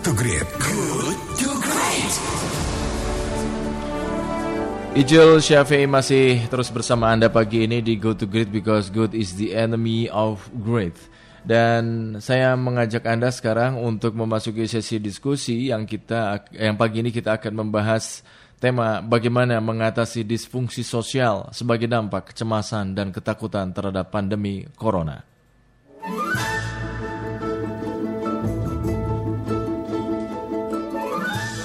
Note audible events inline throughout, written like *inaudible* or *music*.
To Great. Good to Great. Ijul Syafi'i masih terus bersama Anda pagi ini di Good to Great because good is the enemy of great. Dan saya mengajak Anda sekarang untuk memasuki sesi diskusi yang kita yang pagi ini kita akan membahas tema bagaimana mengatasi disfungsi sosial sebagai dampak kecemasan dan ketakutan terhadap pandemi corona.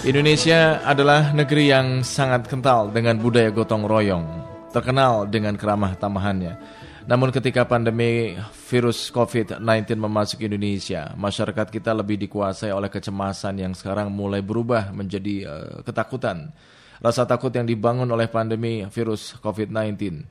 Indonesia adalah negeri yang sangat kental dengan budaya gotong royong, terkenal dengan keramah tamahannya. Namun ketika pandemi virus COVID-19 memasuki Indonesia, masyarakat kita lebih dikuasai oleh kecemasan yang sekarang mulai berubah menjadi uh, ketakutan. Rasa takut yang dibangun oleh pandemi virus COVID-19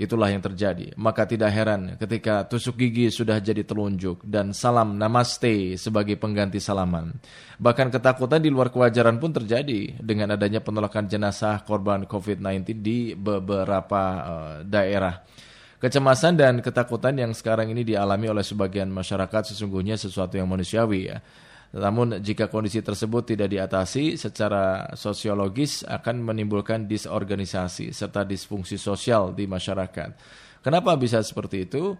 Itulah yang terjadi. Maka tidak heran ketika tusuk gigi sudah jadi telunjuk dan salam namaste sebagai pengganti salaman. Bahkan ketakutan di luar kewajaran pun terjadi dengan adanya penolakan jenazah korban COVID-19 di beberapa uh, daerah. Kecemasan dan ketakutan yang sekarang ini dialami oleh sebagian masyarakat sesungguhnya sesuatu yang manusiawi ya. Namun jika kondisi tersebut tidak diatasi secara sosiologis akan menimbulkan disorganisasi serta disfungsi sosial di masyarakat. Kenapa bisa seperti itu?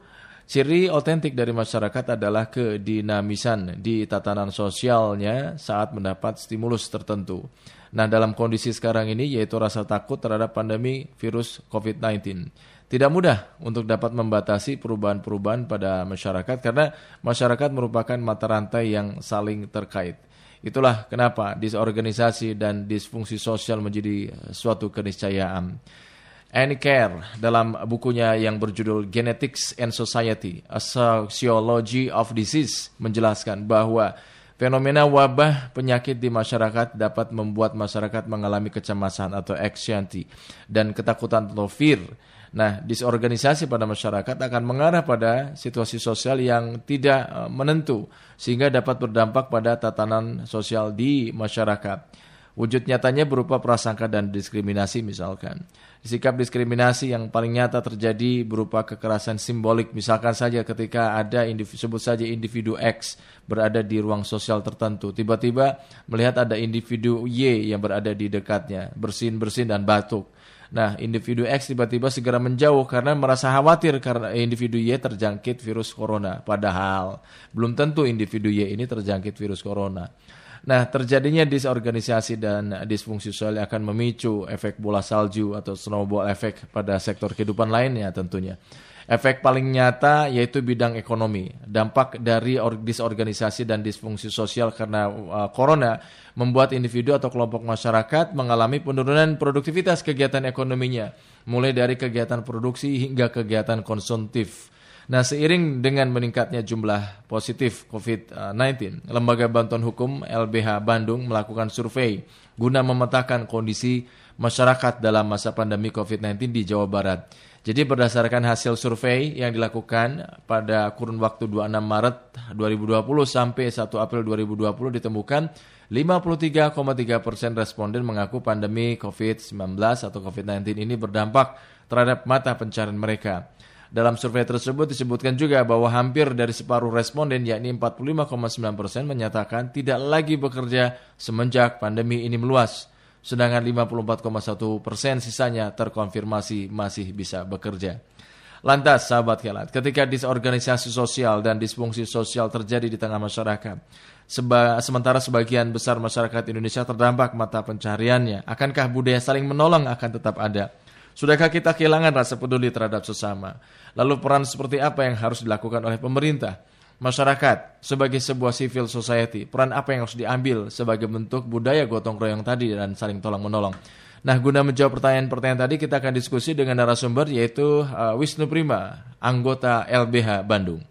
Ciri otentik dari masyarakat adalah kedinamisan di tatanan sosialnya saat mendapat stimulus tertentu. Nah, dalam kondisi sekarang ini yaitu rasa takut terhadap pandemi virus COVID-19. Tidak mudah untuk dapat membatasi perubahan-perubahan pada masyarakat karena masyarakat merupakan mata rantai yang saling terkait. Itulah kenapa disorganisasi dan disfungsi sosial menjadi suatu keniscayaan. Annie Care dalam bukunya yang berjudul Genetics and Society, A Sociology of Disease menjelaskan bahwa fenomena wabah penyakit di masyarakat dapat membuat masyarakat mengalami kecemasan atau anxiety dan ketakutan atau fear Nah, disorganisasi pada masyarakat akan mengarah pada situasi sosial yang tidak eh, menentu sehingga dapat berdampak pada tatanan sosial di masyarakat. Wujud nyatanya berupa prasangka dan diskriminasi misalkan. Sikap diskriminasi yang paling nyata terjadi berupa kekerasan simbolik misalkan saja ketika ada individu, sebut saja individu X berada di ruang sosial tertentu. Tiba-tiba melihat ada individu Y yang berada di dekatnya, bersin-bersin dan batuk Nah, individu X tiba-tiba segera menjauh karena merasa khawatir karena individu Y terjangkit virus corona. Padahal belum tentu individu Y ini terjangkit virus corona. Nah, terjadinya disorganisasi dan disfungsi sosial akan memicu efek bola salju atau snowball effect pada sektor kehidupan lainnya tentunya. Efek paling nyata yaitu bidang ekonomi. Dampak dari disorganisasi dan disfungsi sosial karena uh, corona membuat individu atau kelompok masyarakat mengalami penurunan produktivitas kegiatan ekonominya, mulai dari kegiatan produksi hingga kegiatan konsumtif. Nah, seiring dengan meningkatnya jumlah positif COVID-19, Lembaga Bantuan Hukum LBH Bandung melakukan survei guna memetakan kondisi masyarakat dalam masa pandemi COVID-19 di Jawa Barat. Jadi berdasarkan hasil survei yang dilakukan pada kurun waktu 26 Maret 2020 sampai 1 April 2020 ditemukan 53,3 persen responden mengaku pandemi COVID-19 atau COVID-19 ini berdampak terhadap mata pencarian mereka. Dalam survei tersebut disebutkan juga bahwa hampir dari separuh responden yakni 45,9 persen menyatakan tidak lagi bekerja semenjak pandemi ini meluas sedangkan 54,1 persen sisanya terkonfirmasi masih bisa bekerja. Lantas, sahabat kelat, ketika disorganisasi sosial dan disfungsi sosial terjadi di tengah masyarakat, seba sementara sebagian besar masyarakat Indonesia terdampak mata pencariannya, akankah budaya saling menolong akan tetap ada? Sudahkah kita kehilangan rasa peduli terhadap sesama? Lalu peran seperti apa yang harus dilakukan oleh pemerintah? Masyarakat sebagai sebuah civil society, peran apa yang harus diambil sebagai bentuk budaya gotong royong tadi dan saling tolong menolong. Nah, guna menjawab pertanyaan-pertanyaan tadi, kita akan diskusi dengan narasumber yaitu uh, Wisnu Prima, anggota LBH Bandung.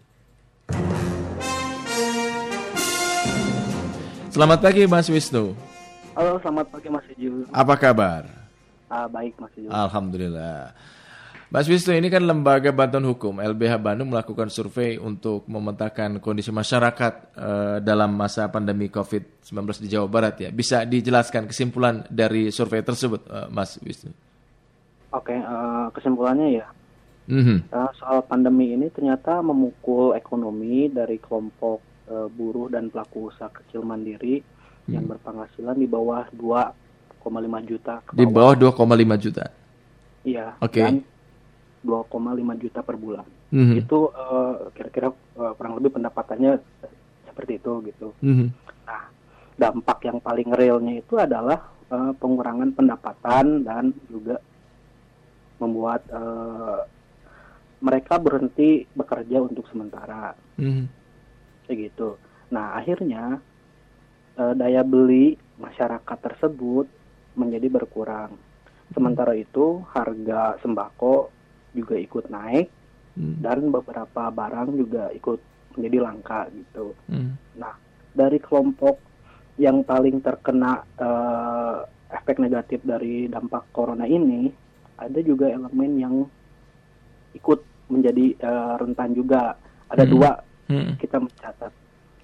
Selamat pagi Mas Wisnu. Halo, selamat pagi Mas Iju. Apa kabar? Uh, baik Mas Iju. Alhamdulillah. Mas Wisnu ini kan lembaga bantuan hukum LBH Bandung melakukan survei untuk memetakan kondisi masyarakat uh, dalam masa pandemi COVID-19 di Jawa Barat ya. Bisa dijelaskan kesimpulan dari survei tersebut, uh, Mas Wisnu? Oke, uh, kesimpulannya ya. Mm-hmm. Uh, soal pandemi ini ternyata memukul ekonomi dari kelompok uh, buruh dan pelaku usaha kecil mandiri yang berpenghasilan di bawah 2,5 juta Di bawah 2,5 juta. Iya. Oke. Dan 2,5 juta per bulan. Mhm. Itu eh, kira-kira eh, kurang lebih pendapatannya seperti itu gitu. Mhm. Nah, dampak yang paling realnya itu adalah eh, pengurangan pendapatan dan juga membuat eh, mereka berhenti bekerja untuk sementara Mhm. kayak gitu. Nah, akhirnya eh, daya beli masyarakat tersebut menjadi berkurang. Sementara itu, harga sembako juga ikut naik Mhm. dan beberapa barang juga ikut menjadi langka gitu. Mhm. Nah, dari kelompok yang paling terkena eh, efek negatif dari dampak corona ini, ada juga elemen yang ikut menjadi eh, rentan juga. Ada Hmm. dua Mhm. kita mencatat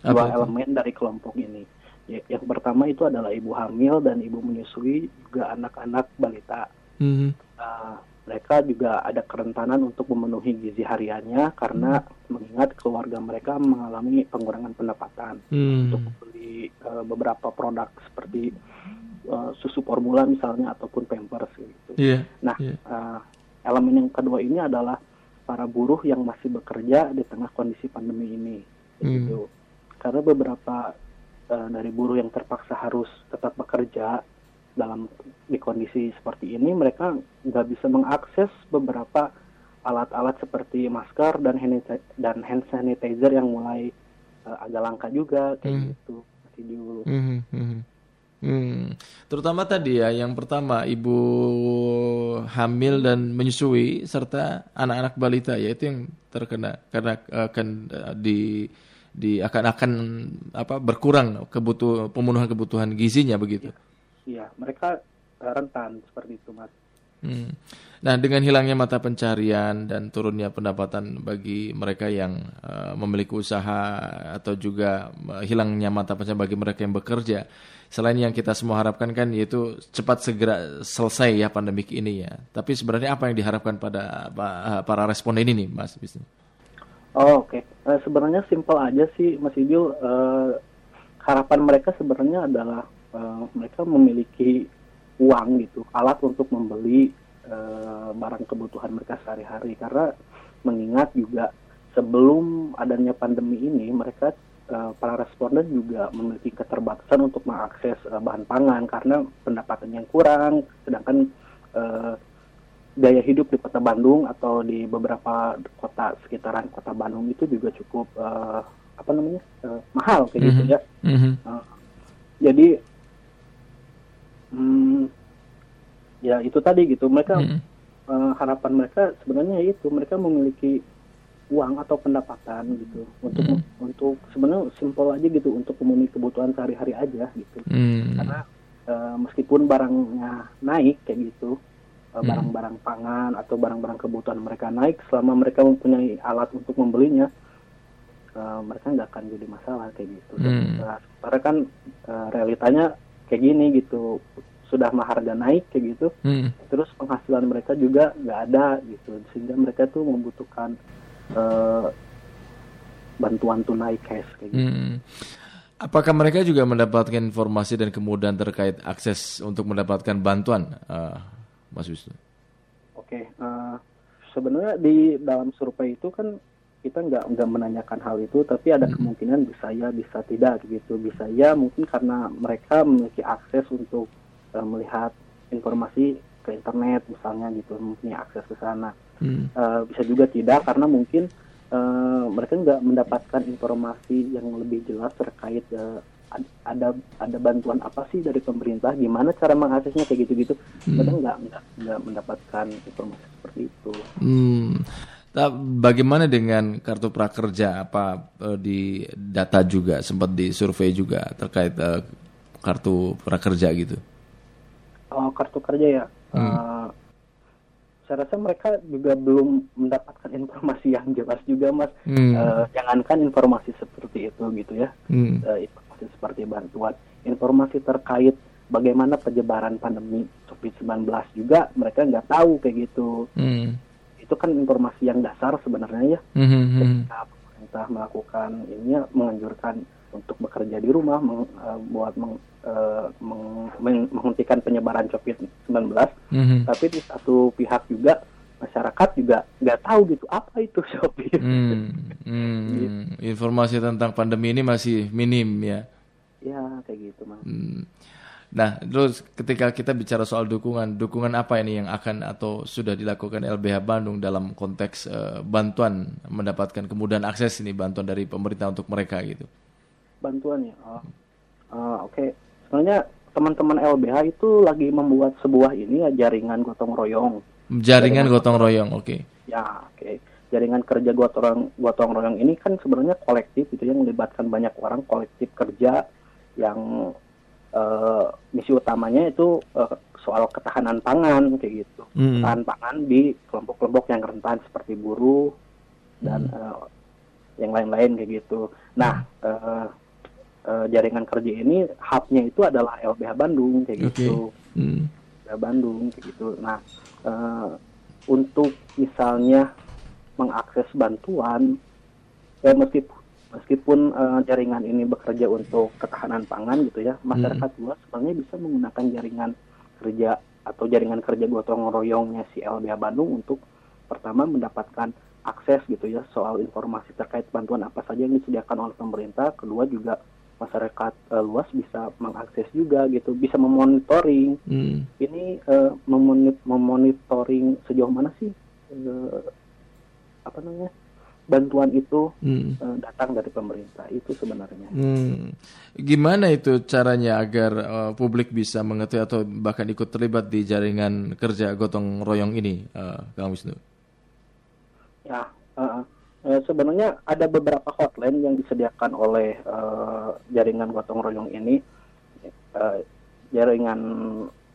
Apa dua itu? elemen dari kelompok ini. Ya, Yang pertama itu adalah ibu hamil dan ibu menyusui, juga anak-anak balita. Mhm. Uh, mereka juga ada kerentanan untuk memenuhi gizi hariannya karena mengingat keluarga mereka mengalami pengurangan pendapatan untuk Mhm. membeli uh, beberapa produk seperti uh, susu formula misalnya ataupun pampers gitu. Iya. Nah, Iya. uh, elemen yang kedua ini adalah para buruh yang masih bekerja di tengah kondisi pandemi ini. Hmm. Gitu. Karena beberapa uh, dari buruh yang terpaksa harus tetap bekerja dalam di kondisi seperti ini, mereka nggak bisa mengakses beberapa alat-alat seperti masker dan hand dan hand sanitizer yang mulai uh, agak langka juga kayak Hmm. gitu. Masih dulu. Mhm, mhm. Hmm. Terutama tadi ya, yang pertama ibu hamil dan menyusui serta anak-anak balita ya itu yang terkena karena akan eh, di di akan akan apa berkurang kebutuh pemenuhan kebutuhan gizinya begitu. Iya, mereka uh, rentan seperti itu, Mas. Hmm. Nah, dengan hilangnya mata pencarian dan turunnya pendapatan bagi mereka yang eh, memiliki usaha atau juga eh, hilangnya mata pencarian bagi mereka yang bekerja, selain yang kita semua harapkan kan yaitu cepat segera selesai ya pandemik ini ya. Tapi sebenarnya apa yang diharapkan pada pa- para responden ini, Mas Bisnu? Oh, oke. Eh, sebenarnya simpel aja sih, Mas Ijul. Eh, harapan mereka sebenarnya adalah eh, mereka memiliki uang gitu, alat untuk membeli eh, barang kebutuhan mereka sehari-hari. Karena mengingat juga sebelum adanya pandemi ini, mereka eh, para responden juga memiliki keterbatasan untuk mengakses eh, bahan pangan karena pendapatan yang kurang, sedangkan eh, gaya hidup di kota Bandung atau di beberapa kota sekitaran kota Bandung itu juga cukup eh, apa namanya eh, mahal kayak gitu Mhm. ya. Mhm. Eh, jadi hmm, ya itu tadi gitu mereka Mhm. eh, harapan mereka sebenarnya itu mereka memiliki uang atau pendapatan gitu untuk Mhm. untuk sebenarnya simpel aja gitu untuk memenuhi kebutuhan sehari-hari aja gitu Hmm. karena eh, meskipun barangnya naik kayak gitu eh, Hmm. barang-barang pangan atau barang-barang kebutuhan mereka naik selama mereka mempunyai alat untuk membelinya eh, mereka nggak akan jadi masalah kayak gitu Hmm. sementara kan eh, realitanya kayak gini gitu sudah mah harga naik kayak gitu Hmm. terus penghasilan mereka juga nggak ada gitu sehingga mereka tuh membutuhkan eh, bantuan tunai cash kayak gitu. Hmm. Apakah mereka juga mendapatkan informasi dan kemudahan terkait akses untuk mendapatkan bantuan, eh, Mas Wisnu? Oke, eh, sebenarnya di dalam survei itu kan kita nggak nggak menanyakan hal itu, tapi ada kemungkinan bisa ya, bisa tidak gitu. Bisa ya mungkin karena mereka memiliki akses untuk eh, melihat informasi ke internet misalnya gitu, mempunyai akses ke sana. Hmm. Eh, bisa juga tidak karena mungkin eh, mereka nggak mendapatkan informasi yang lebih jelas terkait ad- ada ada bantuan apa sih dari pemerintah, gimana cara mengaksesnya kayak gitu-gitu. Mereka nggak nggak nggak mendapatkan informasi seperti itu. Hmm. Nah, bagaimana dengan kartu prakerja? Apa eh, di data juga sempat di survei juga terkait eh, kartu prakerja gitu? Oh, kartu kerja ya. Eh, saya rasa mereka juga belum mendapatkan informasi yang jelas juga, Mas. Hmm. Eh, jangankan informasi seperti itu gitu ya. Hmm. Eh, informasi seperti bantuan, informasi terkait bagaimana penyebaran pandemi COVID-19 juga mereka nggak tahu kayak gitu. Hmm. Itu kan informasi yang dasar sebenarnya ya. Hmm, hmm, hmm. Ketika pemerintah melakukan ini ya, menganjurkan untuk bekerja di rumah meng, uh, buat meng, uh, meng, meng, menghentikan penyebaran COVID-19 Mhm. tapi di satu pihak juga masyarakat juga nggak tahu gitu apa itu *laughs* Shopee Hmm, hmm. Informasi tentang pandemi ini masih minim ya. ya kayak gitu mas Hmm. Nah, terus ketika kita bicara soal dukungan, dukungan apa ini yang akan atau sudah dilakukan LBH Bandung dalam konteks eh, bantuan mendapatkan kemudahan akses ini bantuan dari pemerintah untuk mereka gitu. bantuan ya oh. Uh, oke sebenarnya teman-teman LBH itu lagi membuat sebuah ini ya jaringan gotong royong Jaringan gotong royong, oke. ya oke jaringan kerja gotong gotong royong ini kan sebenarnya kolektif itu yang melibatkan banyak orang kolektif kerja yang eh, misi utamanya itu eh, soal ketahanan pangan kayak gitu Hmm. ketahanan pangan di kelompok-kelompok yang rentan seperti buruh dan eh, yang lain-lain kayak gitu nah eh, eh, jaringan kerja ini hubnya itu adalah LBH Bandung kayak Oke. gitu Hmm. LBH Bandung kayak gitu nah eh, untuk misalnya mengakses bantuan ya meskipun meskipun eh, jaringan ini bekerja untuk ketahanan pangan gitu ya masyarakat luas sebenarnya bisa menggunakan jaringan kerja atau jaringan kerja gotong royongnya si LBH Bandung untuk pertama mendapatkan akses gitu ya soal informasi terkait bantuan apa saja yang disediakan oleh pemerintah. Kedua juga masyarakat eh, luas bisa mengakses juga gitu bisa memonitoring. Hmm. ini memoni- memonitoring sejauh mana sih eh, apa namanya bantuan itu Hmm. eh, datang dari pemerintah itu sebenarnya. Hmm. Gimana itu caranya agar eh, publik bisa mengetahui atau bahkan ikut terlibat di jaringan kerja gotong royong ini, eh, Kang Wisnu? Ya eh, eh, sebenarnya ada beberapa hotline yang disediakan oleh eh, jaringan gotong royong ini. Eh, jaringan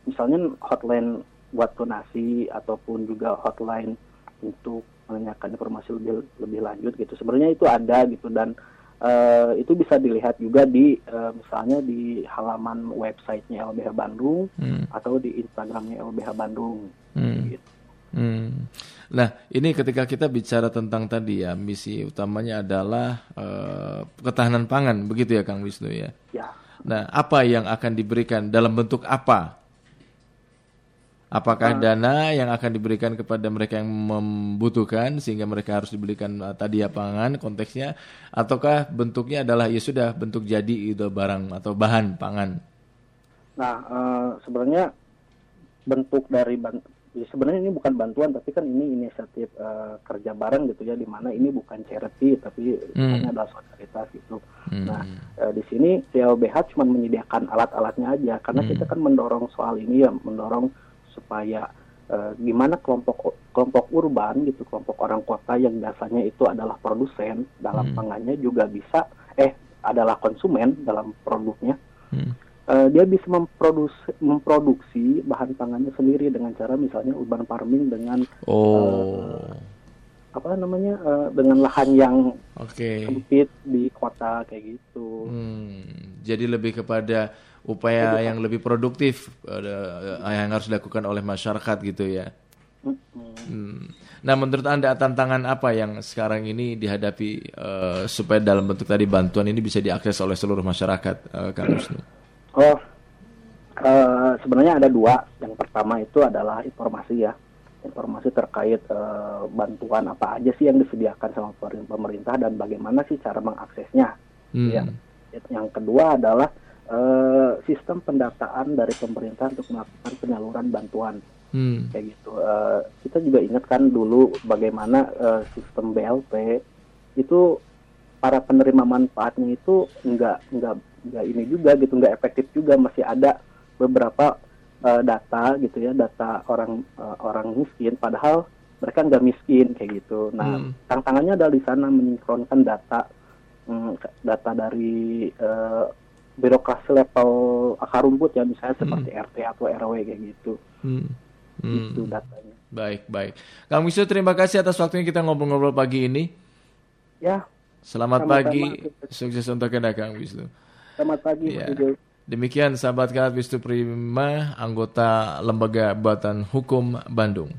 misalnya hotline buat donasi ataupun juga hotline untuk menanyakan informasi lebih lebih lanjut gitu. Sebenarnya itu ada gitu dan eh, itu bisa dilihat juga di eh, misalnya di halaman websitenya LBH Bandung Hmm. atau di Instagramnya LBH Bandung. Hmm. Gitu. Hmm. Nah, ini ketika kita bicara tentang tadi ya, misi utamanya adalah eh, ketahanan pangan, begitu ya Kang Wisnu ya. Ya, Nah, apa yang akan diberikan dalam bentuk apa? Apakah dana yang akan diberikan kepada mereka yang membutuhkan sehingga mereka harus dibelikan eh, tadi ya pangan konteksnya ataukah bentuknya adalah ya sudah bentuk jadi itu barang atau bahan pangan. Nah, eh, sebenarnya bentuk dari ya sebenarnya ini bukan bantuan tapi kan ini inisiatif eh, kerja bareng gitu ya di mana ini bukan charity tapi sebenarnya adalah solidaritas gitu. Hmm. Nah, eh, di sini CLBH cuma menyediakan alat-alatnya aja karena kita kan mendorong soal ini ya mendorong supaya eh, gimana kelompok kelompok urban gitu kelompok orang kota yang biasanya itu adalah produsen dalam pangannya juga bisa eh adalah konsumen dalam produknya Hmm. Eh, dia bisa memproduksi, memproduksi bahan pangannya sendiri dengan cara misalnya urban farming dengan Oh. apa namanya eh, dengan lahan yang Oke. sempit di kota kayak gitu. Hmm, jadi lebih kepada upaya yang lebih produktif eh, yang harus dilakukan oleh masyarakat gitu ya. Hmm. Nah, menurut Anda tantangan apa yang sekarang ini dihadapi eh, supaya dalam bentuk tadi bantuan ini bisa diakses oleh seluruh masyarakat, eh, Kang Wisnu? Oh, eh, sebenarnya ada dua. Yang pertama itu adalah informasi ya, informasi terkait eh, bantuan apa aja sih yang disediakan sama pemerintah dan bagaimana sih cara mengaksesnya. Hmm. Ya. Yang kedua adalah eh, sistem pendataan dari pemerintah untuk melakukan penyaluran bantuan Hmm. kayak gitu. Eh, kita juga ingat kan dulu bagaimana eh, sistem BLT itu para penerima manfaatnya itu enggak enggak enggak ini juga gitu enggak efektif juga masih ada beberapa eh, data gitu ya data orang eh, orang miskin padahal mereka nggak miskin kayak gitu. Nah Hmm. tantangannya adalah di sana menyinkronkan data mm, data dari eh, birokrasi level akar rumput ya misalnya seperti RT atau RW kayak gitu Hmm. Hmm. itu datanya. Baik, baik. Kang Wisnu terima kasih atas waktunya kita ngobrol-ngobrol pagi ini. Ya, Selamat Sama-sama. pagi, sukses untuk Anda Kang Wisnu. selamat pagi Ya. Mas. Demikian sahabat Kalat Wisnu Prima, anggota Lembaga Batan Hukum Bandung.